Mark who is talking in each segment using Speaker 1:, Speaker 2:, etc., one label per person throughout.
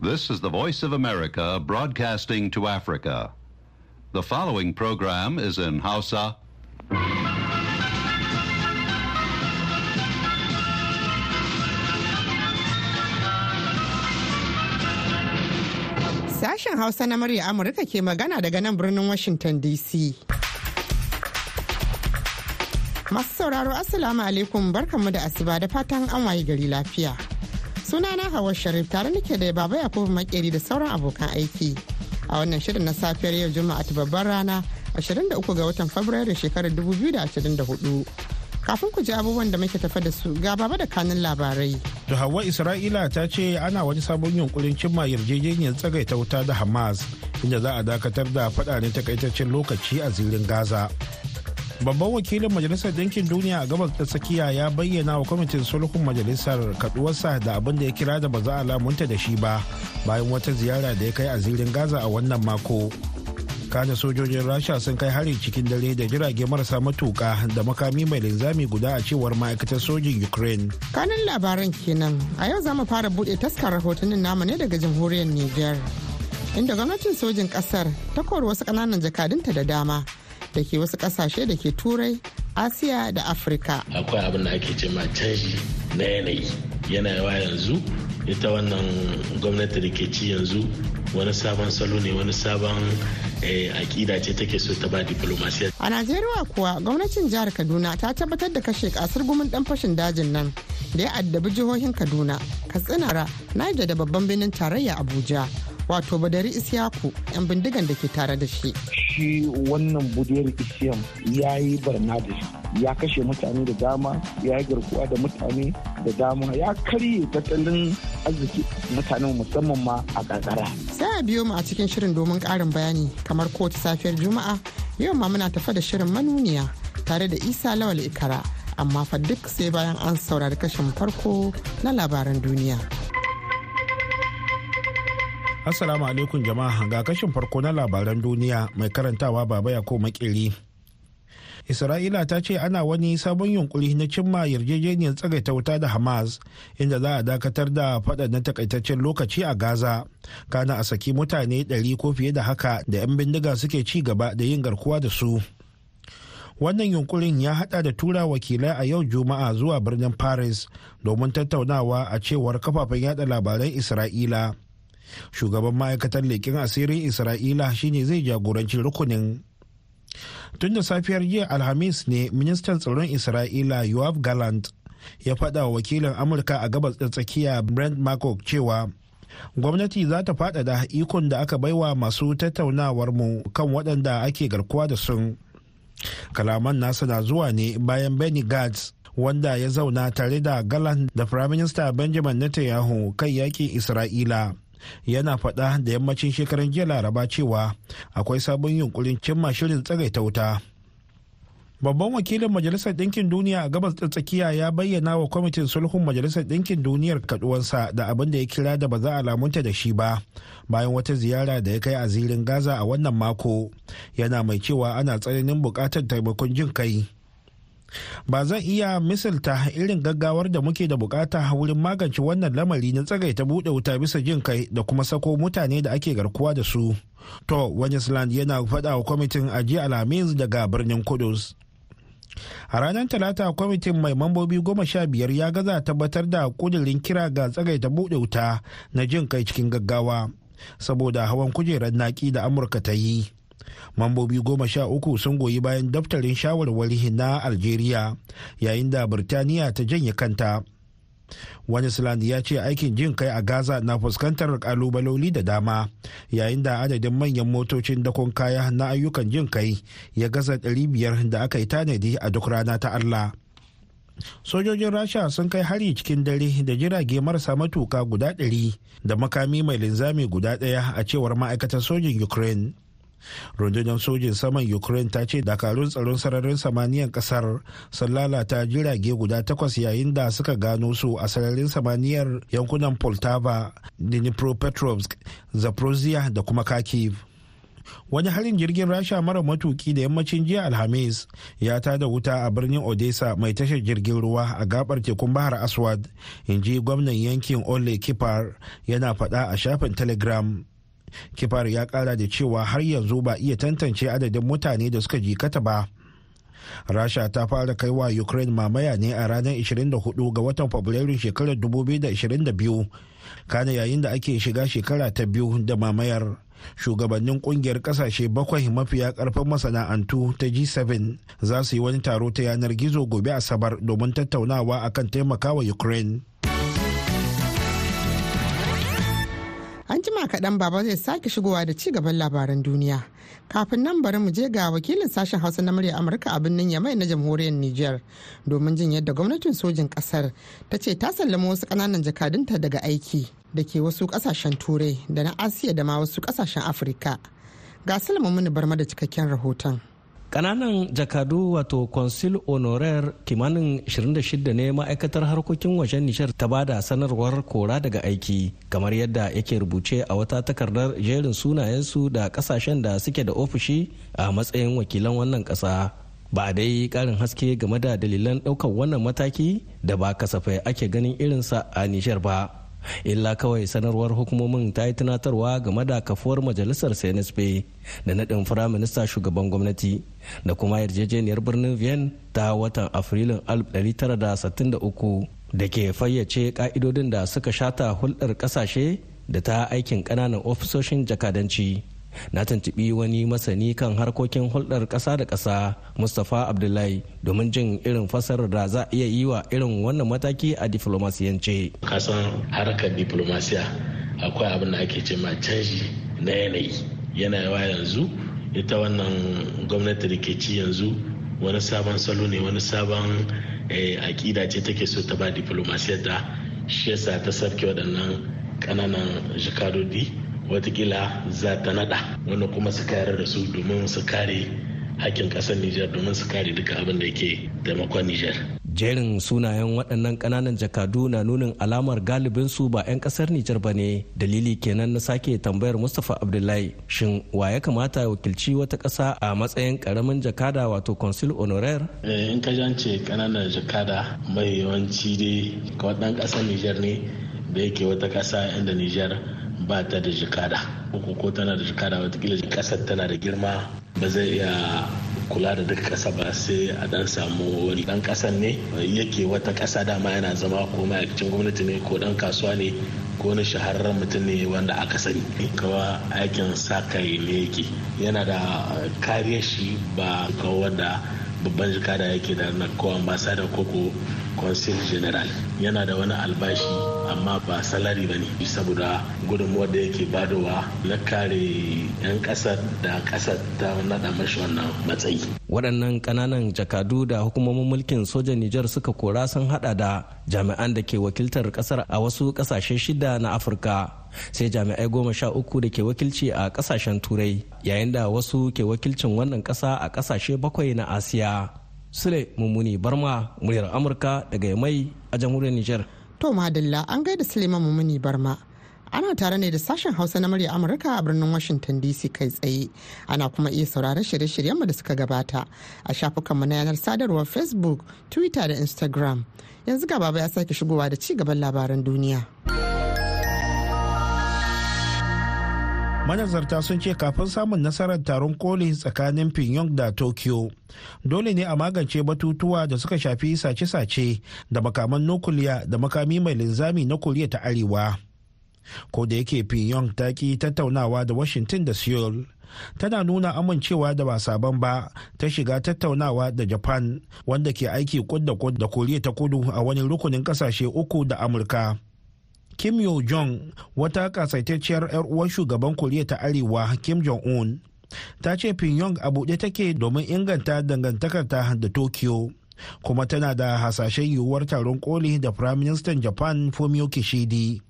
Speaker 1: This is the Voice of America broadcasting to Africa. The following program is in Hausa.
Speaker 2: Sashen Hausa na murya Amurka ke magana daga nan birnin Washington DC. Masu sauraro Assalamu alaikum barkanmu da asuba da fatan an waye gari lafiya. Sunana Hawa Sharif tare nake da Baba Yakubu Makeri da sauran abokan aiki. A wannan shirin na safiyar yau Juma'a ta babbar rana 23 ga watan Fabrairu shekarar 2024. Kafin ku ji abubuwan da muke tafa da su ga baba da kanin labarai.
Speaker 3: da hawa isra'ila ta ce ana wani sabon yunkurin cimma yarjejeniyar tsagaita wuta da hamas inda za a dakatar da fadanin takaitaccen lokaci a zirin gaza babban wakilin majalisar ɗinkin duniya a gabas ta tsakiya ya bayyana wa kwamitin sulhun majalisar kaduwarsa da abin da ya kira da ba za a lamunta da shi ba bayan wata ziyara da ya kai a zirin gaza a wannan mako. Kada sojojin rasha sun kai hari cikin dare da jirage marasa matuka da makami mai linzami guda a cewar ma'aikatar sojin ukraine.
Speaker 2: Kanin labaran kenan. A yau za mu fara buɗe taskar rahotannin namu ne daga jamhuriyar Nijar. Inda gwamnatin sojin ƙasar ta kori wasu ƙananan jakadunta da dama. Da ke wasu ƙasashe da ke Turai, Asiya da Afirka.
Speaker 4: akwai abin da ake cema canji na yanayi yana yawa yanzu ita wannan gwamnati da ke ci yanzu wani sabon salo ne wani sabon eh, aƙida ce take so ta ba diplomasiya
Speaker 2: A Najeriya kuwa gwamnatin jihar Kaduna ta tabbatar da kashe ƙasar gumin dan fashin dajin nan da ya addabi jihohin Kaduna, Katsina, Niger da babban birnin tarayya Abuja. Wato Badari Isyaku 'yan bindigan da ke tare da shi.
Speaker 5: shi wannan budiyar isiyam ya yi barna da shi ya kashe mutane da dama ya yi garkuwa da mutane da dama ya karye tattalin arziki mutanen musamman ma a ƙarƙara.
Speaker 2: Sai a biyo mu a cikin shirin domin ƙarin bayani kamar kowace safiyar Juma'a yau ma muna tafa da shirin manuniya tare da Isa Lawal Ikara amma fa duk sai bayan an saurari kashin farko na labaran duniya.
Speaker 3: Assalamu alaikum jama'a. Ga kashin farko na labaran duniya mai karantawa baba ya ko makeri. Isra'ila ta ce ana wani sabon yunkuri na cimma yarjejeniyar tsagaita wuta da hamas inda za a dakatar da fada na takaitaccen lokaci a gaza. Kana a saki mutane 100 ko fiye da haka da 'yan bindiga suke ci gaba da yin garkuwa da su. Wannan yunkurin ya hada da tura wakilai a yau juma'a zuwa birnin paris domin tattaunawa a cewar kafafen yada labaran isra'ila. Shugaban ma'aikatar leƙen asirin isra'ila shine zai jagoranci rukunin. Tun da safiyar jiya alhamis ne ministan tsaron isra'ila yoav gallant ya faɗa wa wakilin amurka a gabas tsakiya brent marcock cewa gwamnati za ta faɗaɗa ikon da aka baiwa masu tattaunawar mu kan waɗanda ake garkuwa da sun kalaman nasa na zuwa ne bayan benny gantz wanda ya zauna tare da galan da firaminista benjamin netanyahu kan yaƙin isra'ila. Yana faɗa da yammacin shekaran jiya laraba cewa akwai sabon yunkurin cimma shirin tsagaita wuta. Babban wakilin majalisar ɗinkin duniya a gabas ta tsakiya ya bayyana wa kwamitin sulhun majalisar ɗinkin duniyar kaduwansa da abin da ya kira da ba za a lamunta da shi ba bayan wata ziyara da ya kai a zirin gaza a wannan mako. Yana mai cewa ana tsananin buƙatar taimakon jin kai. Ba zan iya misalta irin gaggawar da muke da buƙata wurin magance wannan lamari na tsagaita buɗe wuta bisa jin kai da kuma sako mutane da ake garkuwa da su. To Wenisland yana faɗa wa kwamitin ajiya alhamis daga birnin kudus. A ranar talata kwamitin mai mambobi goma sha biyar ya gaza tabbatar da kudirin kira ga tsagaita buɗe wuta na jin kai cikin gaggawa saboda hawan kujerar naki da amurka ta yi. Mambobi goma sha uku sun goyi bayan daftarin shawarwari na algeria yayin da birtaniya ta janye kanta. Wani ya ce aikin jin kai a gaza na fuskantar kalubaloli da dama yayin da adadin manyan motocin dakon kaya na ayyukan jin kai ya gaza 500 da aka yi tanadi a duk rana ta allah. Sojojin rasha sun kai hari cikin dare da jirage marasa matuka guda 100 da makami mai linzami guda ɗaya a cewar ma'aikatar sojin ukraine. Rundunar sojin saman ukraine ta ce dakarun tsaron sararin samaniyar ƙasar sun lalata jirage guda takwas yayin da suka gano su a sararin samaniyar yankunan poltava dnipropetrovsk zaporozhia da kuma kharkiv. Wani harin jirgin rasha mara matuki da yammacin jiya alhamis ya tada wuta a birnin odessa mai tashar jirgin ruwa a gabar tekun bahar aswad in ji gwamnan yankin ole kipar yana faɗa a shafin telegram. Kipar ya kara da cewa har yanzu ba iya tantance adadin mutane da suka jikata ba. Rasha ta fara kai wa ukraine mamaya ne a ranar 24 ga watan fabrairu shekarar 2022 kana yayin da ake shiga shekara ta biyu da mamayar. Shugabannin ƙungiyar ƙasashe bakwai mafiya ƙarfin masana'antu ta g7 za su yi wani taro ta yanar gizo gobe asabar domin tattaunawa akan taimakawa ukraine.
Speaker 2: An jima kaɗan baba zai sake shigowa da ci gaban labaran duniya. Kafin nan bari mu je ga wakilin sashen hausa na murya amurka a birnin yamai na jamhuriyar niger domin jin yadda gwamnatin sojin ƙasar ta ce ta sallama wasu ƙananan jakadunta daga aiki da ke wasu ƙasashen turai da na asiya da ma wasu ƙasashen afirka. Ga salama mini barma da cikakken rahoton.
Speaker 6: Ƙananan jakadu wato consul honoraire kimanin 26 ne ma'aikatar harkokin wajen nishar ta ba da sanarwar kora daga aiki kamar yadda yake rubuce a wata takardar jerin sunayensu da ƙasashen da suke da ofishi a matsayin wakilan wannan kasa. Ba dai karin haske game da dalilan ɗaukar wannan mataki da ba kasafai ake ganin irinsa a nishar ba. Illa kawai sanarwar hukumomin ta yi tunatarwa game da kafuwar majalisar cnsp da naɗin firaminista shugaban gwamnati. Da kuma yarjejeniyar birnin vienna ta watan afrilun 1963 da ke fayyace ka'idodin da suka shata hulɗar ƙasashe da ta aikin ƙananan ofisoshin jakadanci. Na tuntubi wani masani kan harkokin hulɗar ƙasa da ƙasa mustapha abdullahi domin jin irin fasarar da za a iya yi wa irin wannan mataki a diflomasiyance.
Speaker 4: Kasan harkar diplomasiya akwai abin da ake ce ma canji na yanayi. Yawa yanzu ita wannan gwamnati da ke ci yanzu wani sabon salo ne wani sabon eh, aƙida ce take so ta ba diplomasiyar da shi yasa ta sarki waɗannan ƙananan jikadodi wataƙila za ta nada wanda kuma su kayar da su domin su kare hakkin ƙasar Nijar domin su kare duka abin da yake taimakon Nijar.
Speaker 6: Jerin sunayen waɗannan ƙananan jakadu na nunin alamar galibin su ba 'yan ƙasar Nijar ba ne dalili kenan na sake tambayar Mustapha Abdullahi shin wa ya kamata ya wakilci wata ƙasa a matsayin ƙaramin jakada wato consul honoraire?
Speaker 4: Eh, in ka jance ƙananan jakada mai yawanci dai ga ɗan ƙasar Nijar ne da yake wata ƙasa inda Nijar ba ta da jikada ko tana da jikada wataƙila ƙasar tana da girma ba zai iya kula da duk kasa ba sai a dan samu wani dan kasan ne. Yake wata kasa dama yana zama ko ma'aikacin gwamnati ne ko dan kasuwa ne ko wani shahararren mutum ne wanda aka sani. Kawa aikin sa kai ne yake. Yana da kariyar shi ba kawo wanda babban jikada yake da na ko ambasada ko ko consul general. Yana da wani albashi amma ba salari ba ne saboda gudunmuwar da yake badowa na kare 'yan ƙasar da ƙasar ta nada mashi wannan matsayi
Speaker 6: waɗannan ƙananan jakadu da hukumomin mulkin sojan nijar suka kora sun hada da jami'an da ke wakiltar ƙasar a wasu ƙasashe shida na afirka sai jami'ai goma sha uku da ke wakilci a ƙasashen turai yayin da wasu ke wakilcin wannan ƙasa a ƙasashe bakwai na asiya Sule Mummuni Barma muryar Amurka daga Yamai a jamhuriyar Nijar.
Speaker 2: To Madalla an gaida Suleiman Mummuni Barma. Ana tare ne da sashen Hausa na murya Amurka a birnin Washington DC kai tsaye. Ana kuma iya sauraron shirye-shiryenmu da suka gabata a shafukanmu na yanar sadarwar Facebook, Twitter da Instagram. Yanzu ga baba ya sake shigowa da ci gaban labaran duniya.
Speaker 3: Manazarta sun ce kafin samun nasarar taron koli tsakanin pyongyang da tokyo dole ne a magance batutuwa da suka shafi sace-sace da makaman nukuliya da makami mai linzami na koriya ta arewa. Ko da yake pyongyang ta ki tattaunawa da washington da seoul tana nuna amincewa da ba sabon ba ta shiga tattaunawa da japan wanda ke aiki kud da kud da koriya ta kudu a wani rukunin ƙasashe uku da amurka. Kim yo jong wata kasaitacciyar 'yar uwar shugaban koriya ta arewa kim jong un ta ce pyongyang a buɗe take domin inganta dangantakarta da tokyo kuma tana da hasashen yiwuwar taron koli da prime minister japan fumio kishidi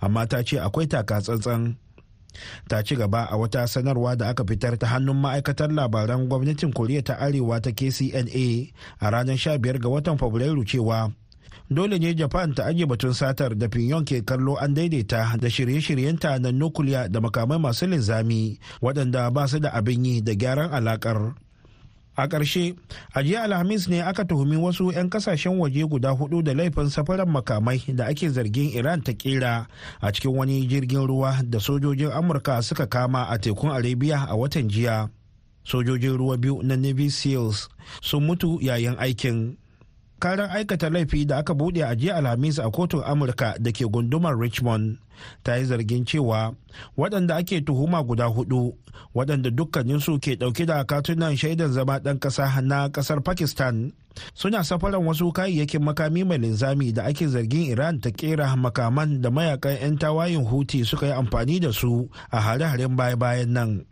Speaker 3: amma ta ce akwai taka tsantsan. Ta ci gaba a wata sanarwa da aka fitar ta hannun ma'aikatar labaran gwamnatin koriya ta arewa ta kcna a ranar 15 ga watan fabrairu cewa dole ne japan ta ajiye batun satar da pinyon ke kallo an daidaita da shirye-shiryenta na nukuliya da makamai masu linzami waɗanda ba su da abin yi da gyaran alakar a ƙarshe a jiya alhamis ne aka tuhumi wasu 'yan ƙasashen waje guda huɗu da laifin safarar makamai da ake zargin iran ta kera a cikin wani jirgin ruwa da sojojin amurka suka kama a tekun arabia a watan jiya. Sojojin ruwa biyu na navy seals sun mutu yayin aikin. Karan aikata laifi da aka buɗe a jiya alhamis a kotun amurka da ke gundumar richmond ta yi zargin cewa waɗanda ake tuhuma guda huɗu waɗanda dukkaninsu ke ɗauke da katunan shaidan zama ɗan ƙasa na ƙasar pakistan suna safaran wasu kayayyakin makami mai linzami da ake zargin iran ta kera makaman da mayaƙan 'yan tawayin huti suka yi amfani da su a hare-haren baya-bayan nan.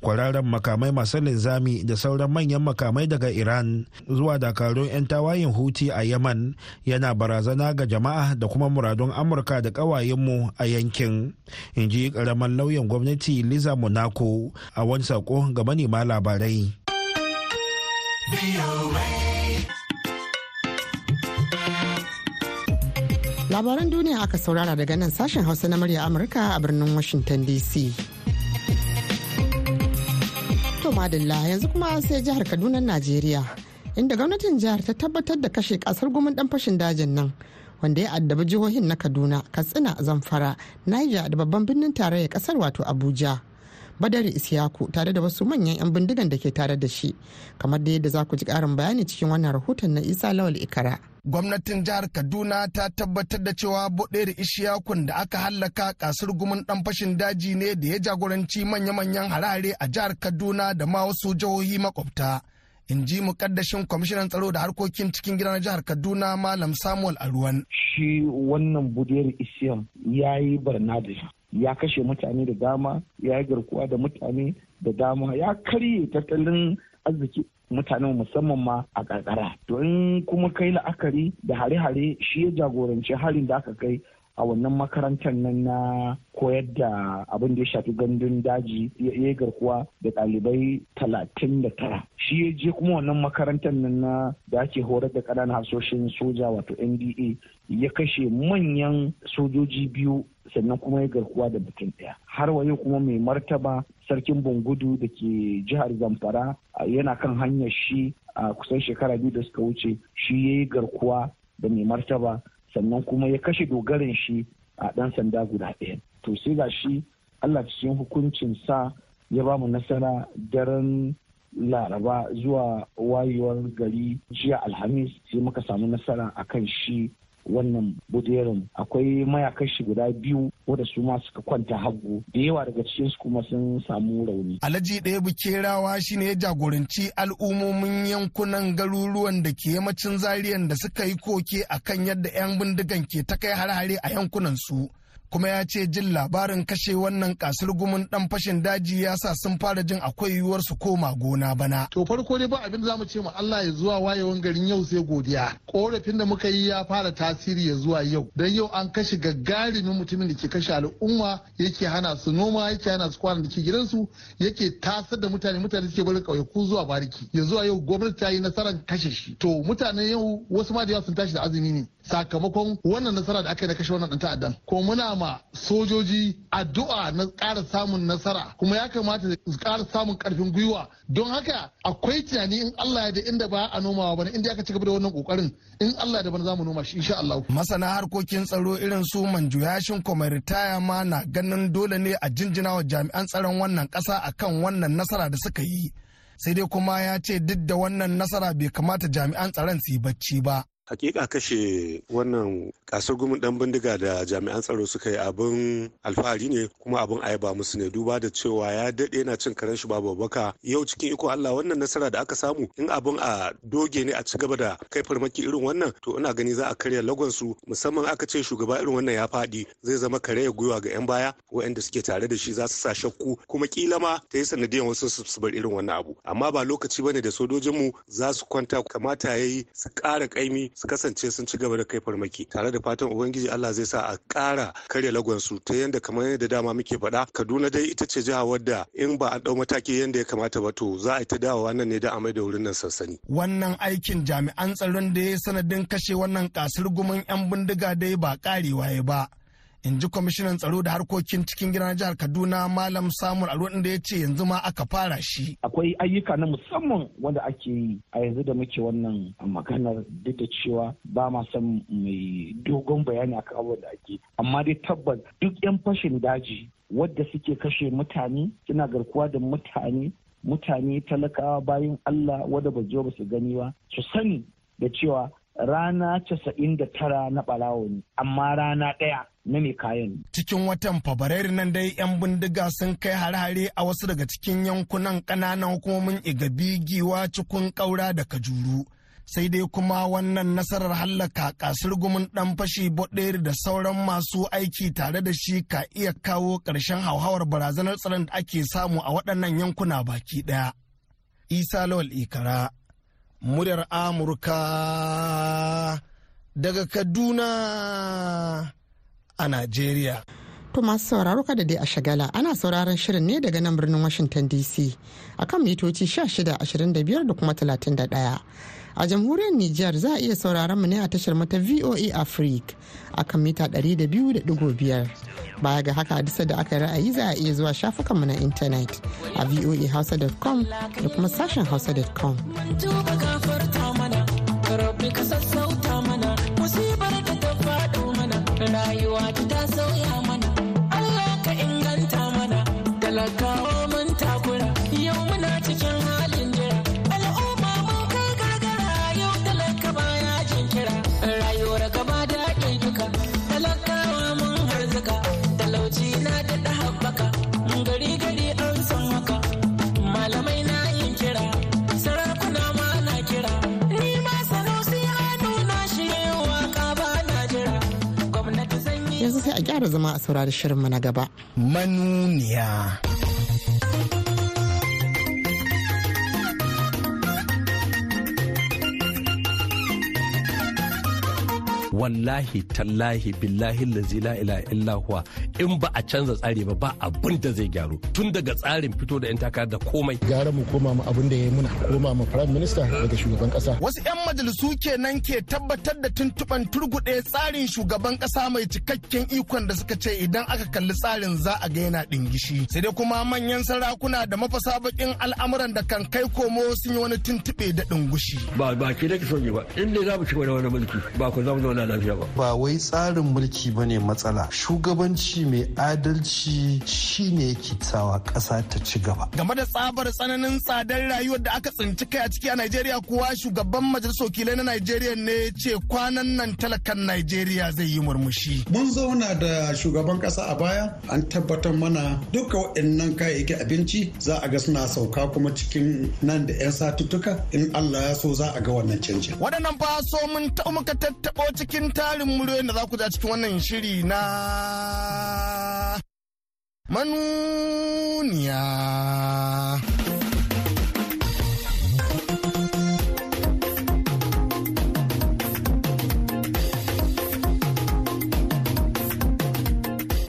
Speaker 3: Kwararren makamai masu linzami da sauran manyan makamai daga iran zuwa dakarun 'yan tawayin huti a yaman yana barazana ga jama'a da kuma muradun amurka da ƙawayenmu a yankin in ji ƙaramin lauyan gwamnati liza monaco a wani sako ga manema labarai.
Speaker 2: Labaran duniya aka saurara daga nan sashen hausa na murya amurka a birnin washington dc To madalla yanzu kuma sai jihar Kaduna Najeriya inda gwamnatin jihar ta tabbatar da kashe ƙasar gumin dan fashin dajin nan wanda ya addabi jihohin na Kaduna, Katsina, Zamfara, Niger da babban birnin tarayya ƙasar wato Abuja. Badari Isiyaku tare da wasu manyan 'yan bindigan da ke tare da shi. Kamar da yadda za ku ji karin bayani cikin wannan rahoton na Isa Lawal Ikara.
Speaker 7: gwamnatin jihar kaduna ta tabbatar da cewa bodere ishiyakun da aka hallaka ƙasar gumin dan fashin daji ne da ya jagoranci manya-manyan harare a jihar kaduna da ma wasu jihohi makwabta. In ji mukaddashin kwamishinan tsaro da harkokin cikin gida na jihar kaduna malam samuel aruwan
Speaker 5: shi wannan budiyar isiyam ya yi barna da shi. Ya kashe mutane da dama ya yi garkuwa da mutane da dama ya karye tattalin arziki mutanen musamman ma a karkara. To in kuma kai la'akari da hare-hare shi ya jagoranci harin da aka kai a wannan makarantar nan na koyar da abin da ya shafi gandun daji ya garkuwa da ɗalibai talatin da tara. Shi ya je kuma wannan makarantar nan na da ake horar da ƙananan hasoshin soja wato nda ya kashe manyan sojoji biyu sannan kuma ya garkuwa da mutum ɗaya. Har wayo kuma mai martaba sarkin bungudu da ke jihar zamfara yana kan hanyar shi a kusan shekara biyu da suka wuce shi ya yi garkuwa da mai martaba sannan kuma ya kashe dogarin shi a ɗan sanda guda ɗaya. To sai ga shi allah cikin hukuncin sa ya ba mu nasara daren laraba zuwa wayewar gari jiya alhamis sai muka samu nasara akan shi wannan buderin akwai mayaƙan shi guda biyu wanda su ma suka kwanta hagu da yawa daga cikin su kuma sun samu rauni.
Speaker 7: Alhaji ɗaya bukerawa shine ya jagoranci al'ummomin yankunan garuruwan da ke yammacin zariyan da suka yi koke akan yadda 'yan bindigan ke ta kai har-hare a yankunan su. Kuma ya ce jin labarin kashe wannan ƙasar gumin dan fashin daji ya sa sun fara jin akwai yiwuwar su koma gona bana.
Speaker 8: To farko dai ba abin za mu ce ma Allah ya zuwa wayewan garin yau sai godiya. Korafin da muka yi ya fara tasiri ya zuwa yau. Dan yau an kashe gagarumin mutumin da ke kashe al'umma yake hana su noma yake hana su kwana da ke gidansu yake tasar da mutane mutane suke barin ƙauyaku zuwa bariki. Ya zuwa yau gwamnati ta yi nasarar kashe shi. To mutanen yau wasu ma da yawa sun tashi da azumi ne. Sakamakon wannan nasara da aka yi na kashe wannan ta'addan. Ko muna ma sojoji addu'a na ƙara samun nasara. Kuma ya kamata su ƙara samun ƙarfin gwiwa. Don haka akwai tunani in Allah ya da inda ba a nomawa ba ne inda aka ci gaba da wannan ƙoƙarin in Allah da bana za mu noma shi insha Allah.
Speaker 7: Masana harkokin tsaro irin su manjuyashin kuma ritaya ma na ganin dole ne a jinjina wa jami'an tsaron wannan ƙasa akan wannan nasara da suka yi. Sai dai kuma ya ce duk da wannan nasara bai kamata jami'an tsaron su yi bacci ba.
Speaker 9: Hakika kashe wannan ƙasar gumin dan bindiga da jami'an tsaro suka yi abin alfahari ne kuma abin ayaba musu ne. Duba da cewa ya daɗe yana cin karen shi babu baka yau cikin iko Allah wannan nasara da aka samu in abin a doge ne a ci gaba da kai farmaki irin wannan to ina gani za a karya lagon su. Musamman aka ce shugaba irin wannan ya faɗi zai zama kare gwiwa ga yan baya waɗanda suke tare da shi za su sa shakku kuma kila ma ta yi sanadiyan wasu su bar irin wannan abu. Amma ba lokaci ba ne da sojojinmu za su kwanta kamata yayi su ƙara ƙaimi su kasance sun ci gaba da kai farmaki tare da fatan ubangiji Allah zai sa a ƙara karya lagonsu ta yadda kamar yadda dama muke faɗa Kaduna dai ita ce jiha wadda in ba a ɗau mataki yadda ya kamata ba to za a ta dawowa nan ne da a mai da wurin nan sansani.
Speaker 7: Wannan aikin jami'an tsaron da ya sanadin kashe wannan ƙasar gumin 'yan bindiga dai ba karewa ya ba. In ji kwamishinan tsaro da harkokin cikin gidan jihar kaduna malam samun aro da ya ce yanzu ma aka fara shi.
Speaker 5: Akwai ayyuka na musamman wanda ake yi. A yanzu da muke wannan maganar duk da cewa ba ma san mai dogon bayani akan abubuwan da ake amma dai tabbas duk yan fashin daji wadda suke kashe mutane suna garkuwa da mutane mutane talakawa bayan allah wadda ba ba su gani ba su sani da cewa rana casa'in da tara na ɓarawo ne. Amma rana ɗaya na mai kayan.
Speaker 7: Cikin watan Fabrairu nan dai 'yan bindiga sun kai hare-hare a wasu daga cikin yankunan ƙananan hukumomin Igabi, Giwa, Cikun, Ƙaura da Kajuru. Sai dai kuma wannan nasarar hallaka ƙasar gumin ɗan fashi boɗeri da sauran masu aiki tare da shi ka iya kawo ƙarshen hauhawar barazanar tsaron da ake samu a waɗannan yankuna baki ɗaya. Isa Lawal Ikara, muryar Amurka daga Kaduna. A Najeriya.
Speaker 2: To masu sauraro kada dai a shagala ana sauraron shirin ne daga nan birnin Washington DC akan mitoci 1625 da kuma 31. A jamhuriyar Nijar za a iya sauraron mu ne a tashar mata VOA Africa akan mita 200.5. Baya ga haka disa da aka ra'ayi za a iya zuwa shafukanmu na intanet a voahausa.com da kuma sashen hausa.com.
Speaker 10: rayuwa ta sauya mana. Allah ka inganta mana talakawa
Speaker 2: gyara zama a saurari shirinmu na gaba.
Speaker 7: Manuniya.
Speaker 11: Wallahi tallahi billahi lazi la ilaha illa huwa. In ba a canza tsari ba ba abin da zai gyaru. Tun daga tsarin fito da yan takara da komai.
Speaker 12: Gara mu koma mu abin da ya muna. Koma mu prime minister daga shugaban kasa
Speaker 7: wasu yan majalisu kenan ke tabbatar da tuntuban turgude tsarin shugaban kasa mai cikakken ikon da suka ce idan aka kalli tsarin za a ga yana dingishi sai dai kuma manyan sarakuna da mafasa bakin al'amuran da kan kai komo sun yi wani tuntube da dingushi
Speaker 13: ba ba ke da yi ba. In ne za mu ci wani wani mulki ba ku zama zauna lafiya ba.
Speaker 14: Ba wai tsarin mulki ba ne matsala. Shugabanci mai adalci shine yake sawa ƙasa ta ci gaba.
Speaker 7: Game da tsabar tsananin tsadar rayuwar da aka tsinci kai a ciki a Najeriya kuwa shugaban majalisar wakilai na Najeriya ne ce kwanan nan talakan Najeriya zai yi murmushi.
Speaker 15: Mun zauna da shugaban kasa a baya an tabbatar mana duka waɗannan kayayyakin abinci za a ga suna sauka kuma cikin nan da 'yan satuttuka. In Allah ya so za a ga wannan canjin.
Speaker 7: Waɗannan fa so mun ta muka tattaɓo cikin tarin muryoyin da za ku ja cikin wannan shiri na manuniya.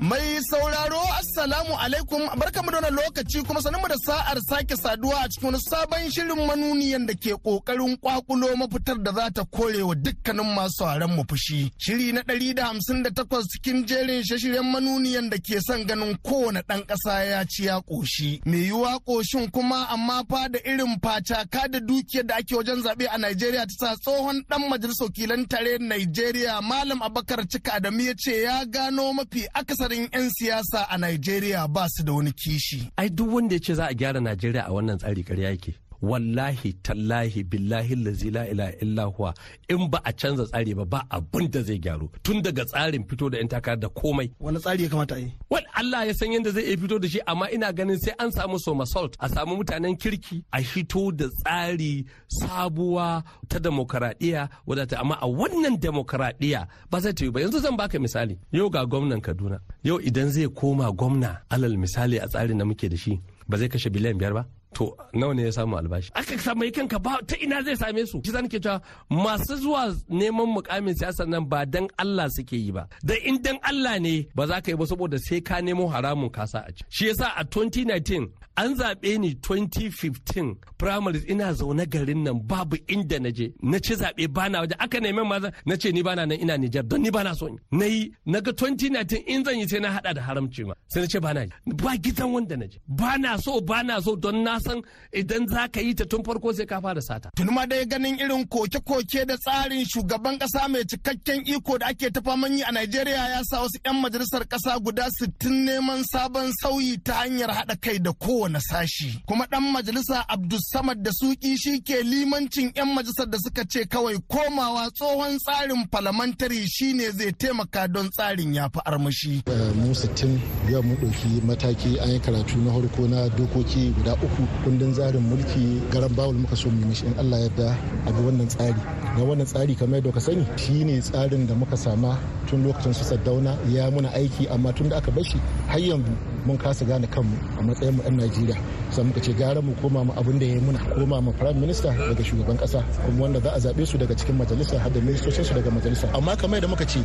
Speaker 7: Mai sauraro Assalamu alaikum barkamu wannan lokaci kuma sanin da sa'ar sake saduwa a cikin wani sabon shirin manuniyan da ke ƙoƙarin kwakulo mafitar da za ta kore wa dukkanin masu sauraron mu fushi. Shiri na ɗari da hamsin da takwas cikin jerin shashiren manuniyan da ke son ganin kowane ɗan ƙasa ya ci ya ƙoshi. Mai yiwuwa ƙoshin kuma amma fa da irin facaka da dukiyar da ake wajen zaɓe a Najeriya ta sa tsohon ɗan majalisar wakilan tare Najeriya Malam Abakar Cika Adamu ya ce ya gano mafi akasarin 'yan siyasa a Najeriya ba su da wani kishi.
Speaker 11: Ai duk wanda ya ce za a gyara najeriya a wannan tsari ƙarya yake. Wallahi tallahi billahi lazi la ilaha illa huwa. In ba a canza tsari ba ba abin da zai gyaru. Tun daga tsarin fito da yan takara da komai.
Speaker 7: Wani tsari ya kamata a yi?
Speaker 11: Wani Allah ya san yadda zai iya fito da shi amma ina ganin sai an samu soma salt a samu mutanen kirki a fito da tsari sabuwa ta demokaradiyya wadata. Amma a wannan demokaradiyya ba zai ta yi ba. Yanzu zan baka misali. Yau ga gwamnan Kaduna. Yau idan zai koma gwamna alal misali a tsarin da muke da shi ba zai kashe biliyan biyar ba? To nawa ne ya samu albashi? Aka samu kanka ba ta ina zai same su? Shi ke cewa masu zuwa neman mukamin siyasa nan ba dan Allah suke yi ba. Da in dan Allah ne ba za ka yi ba saboda sai ka nemo haramun kasa a ci shi yasa a 2019 an zaɓe ni 2015 primaries ina zaune garin nan babu inda na je. Na ci zaɓe bana waje. Aka neman maza na ce ni bana nan ina Nijar don ni bana so na yi na ga 2019 in zan yi sai na hada da haramci ma. Sai na ce bana ba gidan wanda na je. Bana so bana so don na san idan za ka yi ta tun farko sai ka fara sata.
Speaker 7: Tun ma dai ganin irin koke-koke da tsarin shugaban kasa mai cikakken iko da ake ta faman yi a Najeriya ya sa wasu 'yan majalisar kasa guda 60 neman sabon sauyi ta hanyar haɗa kai da kowane sashi. Kuma ɗan majalisa Abdulsamad da Suki shi ke limancin 'yan majalisar da suka ce kawai komawa tsohon tsarin falamantari shine zai taimaka don tsarin ya fi armashi.
Speaker 12: Mu 60 yau mu ɗauki mataki an yi karatu na farko na dokoki guda uku kundin tsarin mulki garan bawul muka so mu mishi in Allah yadda a bi wannan tsari. Na wannan tsari kamar yadda ka sani shine tsarin da muka sama tun lokacin su saddauna ya muna aiki amma tun da aka bar shi har yanzu mun kasa gane kanmu a matsayin mu 'yan Najeriya. Sai muka ce gara mu koma mu abin da ya muna koma mu prime minister daga shugaban kasa kuma wanda za a zaɓe su daga cikin majalisa har da ministocin su daga majalisa. Amma kamar yadda muka ce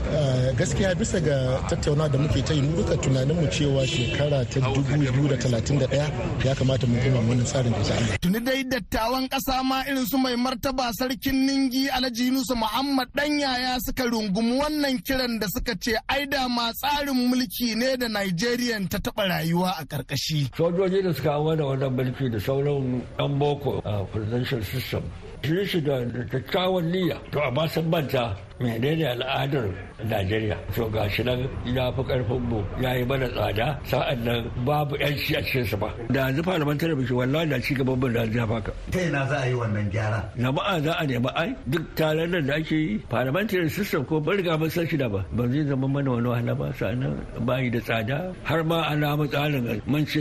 Speaker 12: gaskiya bisa ga tattaunawa da muke ta yi mu duka tunanin mu cewa shekara ta 2031 ya kamata mu koma wannan tsarin da ta
Speaker 7: Tuni dai dattawan kasa ma irin su mai martaba sarkin Ningi Alhaji Yunusu Muhammad dan yaya suka rungumi wannan kiran da suka ce ai da ma tsarin mulki ne da Nigerian ta taba rayuwa a karkashi.
Speaker 13: Sojoji da suka hawa da wannan mulki da sauran 'yan boko a presidential system sun shi da kyakkyawan niyya to amma sun manta menene al'adar Najeriya? To ga shi nan ya fi ƙarfin mu ya yi mana tsada. Sa'an nan babu yanci a cikin sa ba. Da yanzu parliamentary bishi wallahi da ci gaban da ya faka
Speaker 16: ta ina za a yi wannan gyara?
Speaker 13: Jama'a za a nemi ai duk taron nan da ake yi parliamentary system ko ban riga mun san shi da ba. Ba zai zama mana wani wahala ba sa'an nan bayi da tsada. Har ma ana mu tsarin mun ce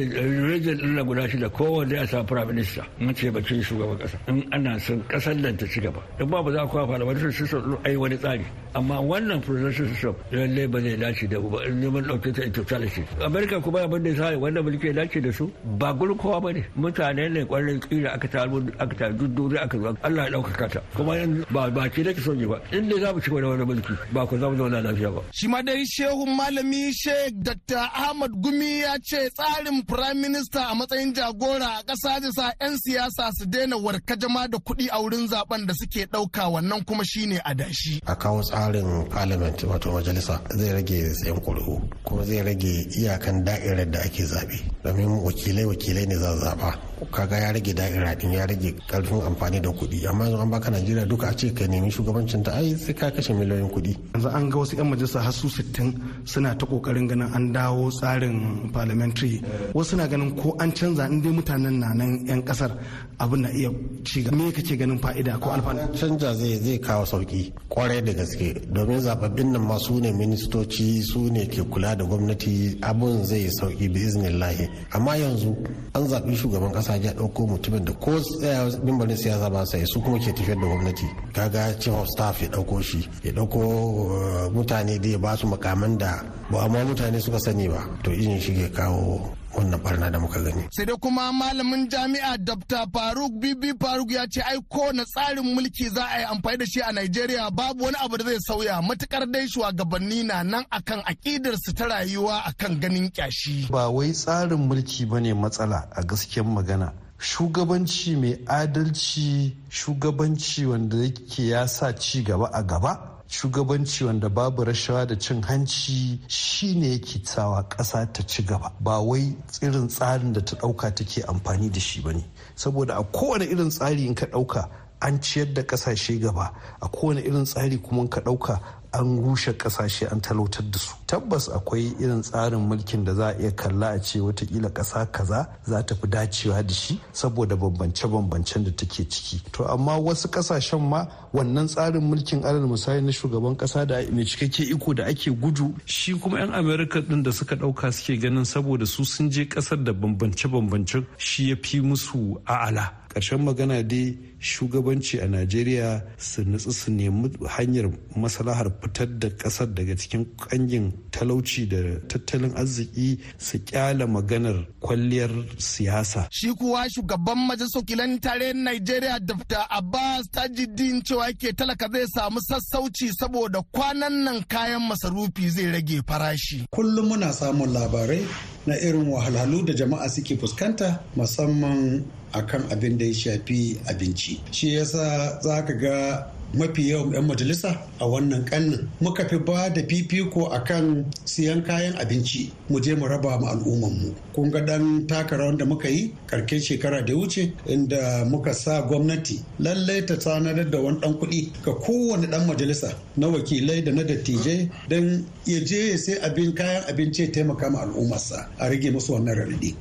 Speaker 13: region din na guda shida kowanne ya samu prime minister. Mun ce bakin shugaban kasa in ana son ƙasar nan ta ci gaba. In ba ba za a kawo parliamentary system ai wani tsari. Amma wannan presidential system lallai ba zai dace da ba. Neman ɗauke ta totality. America kuma abin da ya sa wanda mulki ya dace da su ba gurin kowa ba ne. Mutane ne kwarin kira aka ta aka ta dudduri aka zo. Allah ya ɗaukaka ta. Kuma ba ba ke nake son ba. In dai za mu ci da wani mulki ba ku za mu zauna lafiya ba.
Speaker 7: shi ma dai shehun malami sheikh dr ahmad gumi ya ce tsarin prime minister a matsayin jagora a ƙasa da sa 'yan siyasa su daina warkajama da kuɗi a wurin zaɓen da suke ɗauka. Wannan kuma shine adashi.
Speaker 17: A kawo tsarin parliament wato majalisa zai rage tsayin ƙuri'u kuma zai rage iyakan da'irar da ake zaɓe. Domin wakilai wakilai ne za zaɓa. Kaga ya rage da'ira din ya rage ƙarfin amfani da kuɗi. Amma yanzu an baka najeriya duka a ce ka nemi shugabancin ta ai sai ka kashe miliyoyin kuɗi.
Speaker 3: Yanzu an ga wasu 'yan majalisa har su sittin suna ta ƙoƙarin ganin an dawo tsarin parliamentary. Wasu na ganin ko an canza in dai mutanen na nan 'yan ƙasar abin na iya ci me kake ganin fa'ida ko alfanu?
Speaker 17: Canja zai zai kawo sauƙi ƙwarai da gaske. Domin zababbin nan ma su ne ministoci su ne ke kula da gwamnati. Abun zai sauƙi bi iznillahi amma yanzu an zaɓi shugaban ƙasa ya ɗauko mutumin da ko tsaya mimbarin siyasa ba sai su kuma ke tafiyar da gwamnati. Kaga chief of staff ya ɗauko shi ya ɗauko mutane da ya ba su makaman da ba amma mutane suka sani ba. To izin shi ke kawo wannan barna da muka gani.
Speaker 7: Sai dai kuma malamin jami'a Dr. Faruk Bibi Faruk ya ce ai kowane tsarin mulki za a yi amfani da shi a Najeriya babu wani abu da zai sauya matuƙar dai shugabanni na nan akan akidar su ta rayuwa akan ganin kyashi.
Speaker 14: Ba wai tsarin mulki ba ne matsala a gaskiyar magana. Shugabanci mai adalci shugabanci wanda yake ya sa ci gaba a gaba. Shugabanci wanda babu rashawa da cin hanci shine yake sawa ƙasa ta ci gaba. Ba wai irin tsarin da ta ɗauka take amfani da shi ba ne. Saboda a kowane irin tsari in ka ɗauka an ciyar da ƙasashe gaba. A kowane irin tsari kuma ka ɗauka an rushe ƙasashe an talautar da su. Tabbas akwai irin tsarin mulkin da za a iya kalla a ce wataƙila ƙasa kaza za ta fi dacewa da shi saboda bambance-bambancen da take ciki. To amma wasu ƙasashen ma wannan tsarin mulkin alal misali na shugaban ƙasa da mai cikakke iko da ake gudu
Speaker 18: shi kuma 'yan amerika din da suka ɗauka suke ganin saboda su sun je ƙasar da bambance-bambance shi ya fi musu a'ala.
Speaker 14: Ƙarshen magana dai shugabanci a najeriya su nutsu su nemi hanyar maslahar fitar da ƙasar daga cikin ƙangin talauci da tattalin arziki su kyala maganar kwalliyar siyasa.
Speaker 7: Shi kuwa shugaban majalisar wakilan tarayyar najeriya dr. Abbas tajiddin cewa ke talaka zai samu sassauci saboda kwanan nan kayan masarufi zai rage farashi.
Speaker 15: Kullum muna samun labarai na irin wahalhalu da jama'a suke fuskanta musamman akan abin da ya shafi abinci. Shi. Yasa za ka ga mafi yawan 'yan majalisa a wannan kannin muka fi ba da fifiko akan siyan kayan abinci mu je mu raba mu al'umman mu kun ga dan taka rawan da muka yi karken shekara da wuce inda muka sa gwamnati lallai ta tsanadar da wani dan kuɗi ga kowane dan majalisa na wakilai da na dattijai don ya je ya sai abin kayan abinci ya taimaka ma al'ummarsa a rage musu wannan raɗaɗi.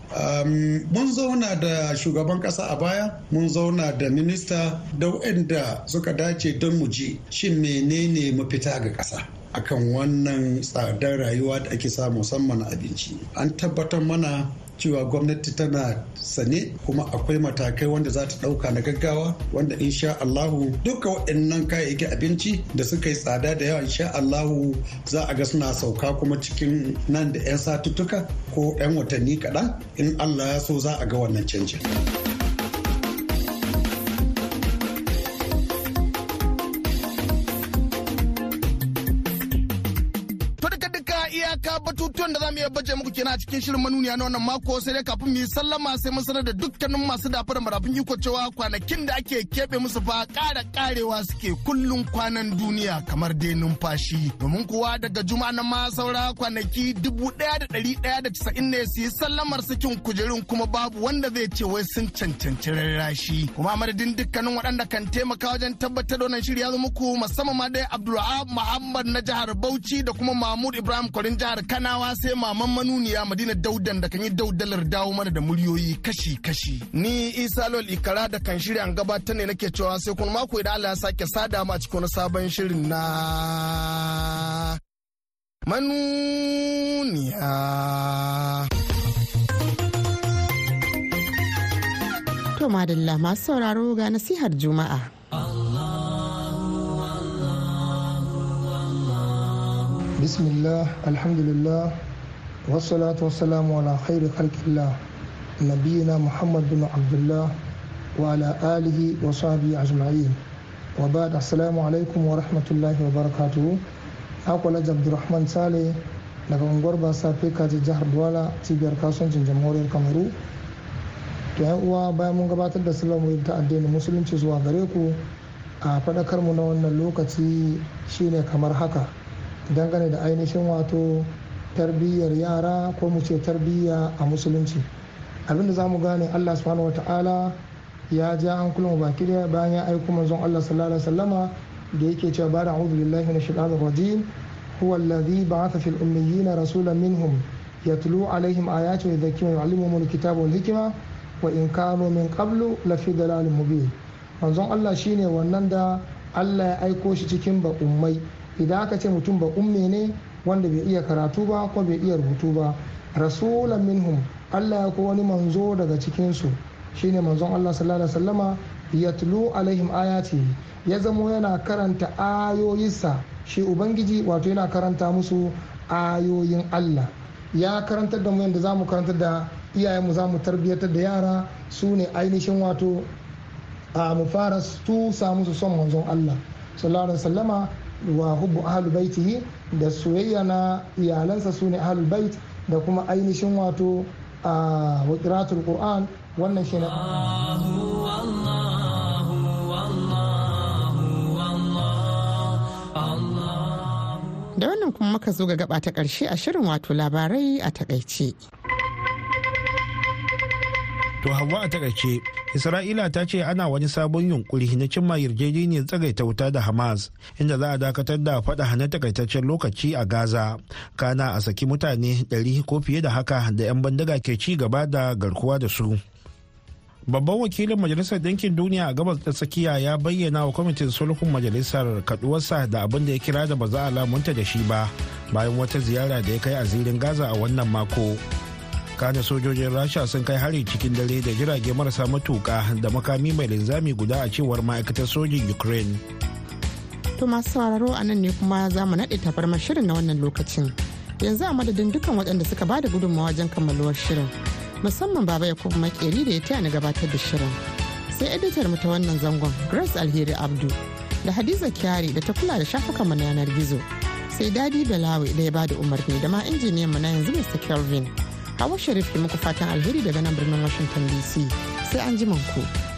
Speaker 15: Mun zauna da shugaban ƙasa a baya mun zauna da minista da waɗanda suka dace don mu ji shin menene mafita ga ƙasa akan wannan tsadar rayuwa da ake samu musamman abinci an tabbatar mana cewa gwamnati tana sane kuma akwai matakai wanda za ta ɗauka na gaggawa wanda insha Allahu duka waɗannan kayayyakin abinci da suka yi tsada da yawa insha Allahu za a ga suna sauka kuma cikin nan da 'yan satuttuka ko 'yan watanni kaɗan in Allah ya so za a ga wannan canjin.
Speaker 7: the mu baje muku kenan a cikin shirin manuniya na wannan mako. Sai dai kafin mu yi sallama sai mun sanar da dukkanin masu dafa da marafin iko cewa kwanakin da ake keɓe musu fa ƙara ƙarewa suke kullun kwanan duniya kamar dai numfashi. Domin kuwa daga juma'a na ma saura kwanaki dubu ɗaya da ɗari ɗaya da casa'in ne su yi sallamar sakin kujerun kuma babu wanda zai ce wai sun cancanci rarrashi. Kuma madadin dukkanin waɗanda kan taimaka wajen tabbatar da wannan shirya zo muku musamman ma dai abdulrahab muhammad na jihar bauchi da kuma mahmud ibrahim kwarin jihar kanawa sai maman manuniya madina daudan da kan yi daudalar dawo mana da muryoyi kashi-kashi. Ni isa lol ikara da kan shirya gabatar ne nake cewa sai kun mako idan allah ya sake sada ma cikin sabon shirin na manuniya.
Speaker 2: To madalla masu sauraro ga nasihar juma'a.
Speaker 19: Bismillah alhamdulillah wasalatu wasalamu ala khairu khalqillah nabiyina muhammad bin abdullah wa ala alihi wa sahbihi ajma'in. Wa ba'd assalamu alaikum wa rahmatullahi wa barakatuhu akwala abdurrahman sale daga unguwar basa kaji jihar duwala cibiyar kasuwancin jamhuriyar kamaru. To yan uwa bayan mun gabatar da salamu ta addinin musulunci zuwa gare ku a faɗakar mu na wannan lokaci shine kamar haka. Dangane da ainihin wato tarbiyyar yara ko mu ce tarbiyya a musulunci. Abinda za mu gane allah subhanahu wata'ala ya ja an kulma baki da bayan ya aiko manzon allah sallallahu alaihi wasallama da yake cewa ba da a'udhu billahi minash shaitanir rajim. Huwa alladhi ba'atha fil ummiyina rasulan minhum yatlu alaihim ayati wa yudhakkiruhum wa yu'allimuhum alkitaba wal hikma wa in kanu min qablu lafi dalalin mubin. Manzon allah shine wannan da allah ya aiko shi cikin ba ummai idan aka ce mutum ba umme ne wanda bai iya karatu ba ko bai iya rubutu ba. Rasulan minhum Allah ya ko wani manzo daga cikinsu. Shine manzon Allah sallallahu alaihi wasallama yatlu alaihim ayati. Ya zamo yana karanta ayoyinsa. Shi ubangiji wato yana karanta musu ayoyin Allah. Ya karantar da mu yadda za mu karantar da iyayenmu za mu tarbiyyatar da yara. Su ne ainihin wato a mu fara tusa musu son manzon Allah sallallahu alaihi wasallama. Wa hubbu ahlu baitihi da soyayya na iyalansa su ne ahlul bait da kuma ainihin wato a wakiratul qur'an wannan shi
Speaker 2: da wannan kuma muka zo ga gaba ta ƙarshe a shirin wato labarai a taƙaice.
Speaker 3: To hawa a taƙaice, Isra'ila ta ce ana wani sabon yunkuri na cimma yarjejeniyar tsagaita wuta da Hamas, inda za a dakatar da faɗa hana takaitaccen lokaci a Gaza. Kana a saki mutane ɗari ko fiye da haka da 'yan bandaga ke ci gaba da garkuwa da su. Babban wakilin Majalisar Ɗinkin Duniya a gabas ta tsakiya ya bayyana wa kwamitin sulhun majalisar kaduwarsa da abin da ya kira da ba za a lamunta da shi ba bayan wata ziyara da ya kai a zirin Gaza a wannan mako. Kana sojojin rasha sun kai hari cikin dare da jirage marasa matuka da makami mai linzami guda a cewar ma'aikatar sojin ukraine.
Speaker 2: To masu sauraro a nan ne kuma za mu naɗe tabarmar shirin na wannan lokacin. Yanzu a madadin dukkan waɗanda suka ba da gudunmawa wajen kammaluwar shirin musamman baba ya kuma makeri da ya taya ni gabatar da shirin. Sai editar mu ta wannan zangon grace alheri abdu da hadiza kyari da ta kula da shafukan mu na yanar gizo. Sai daɗi balawi da ya ba da umarni da ma injiniyan mu na yanzu mr kelvin. Hawa sharif ke muku fatan alheri daga nan birnin washington dc sai an ji ku.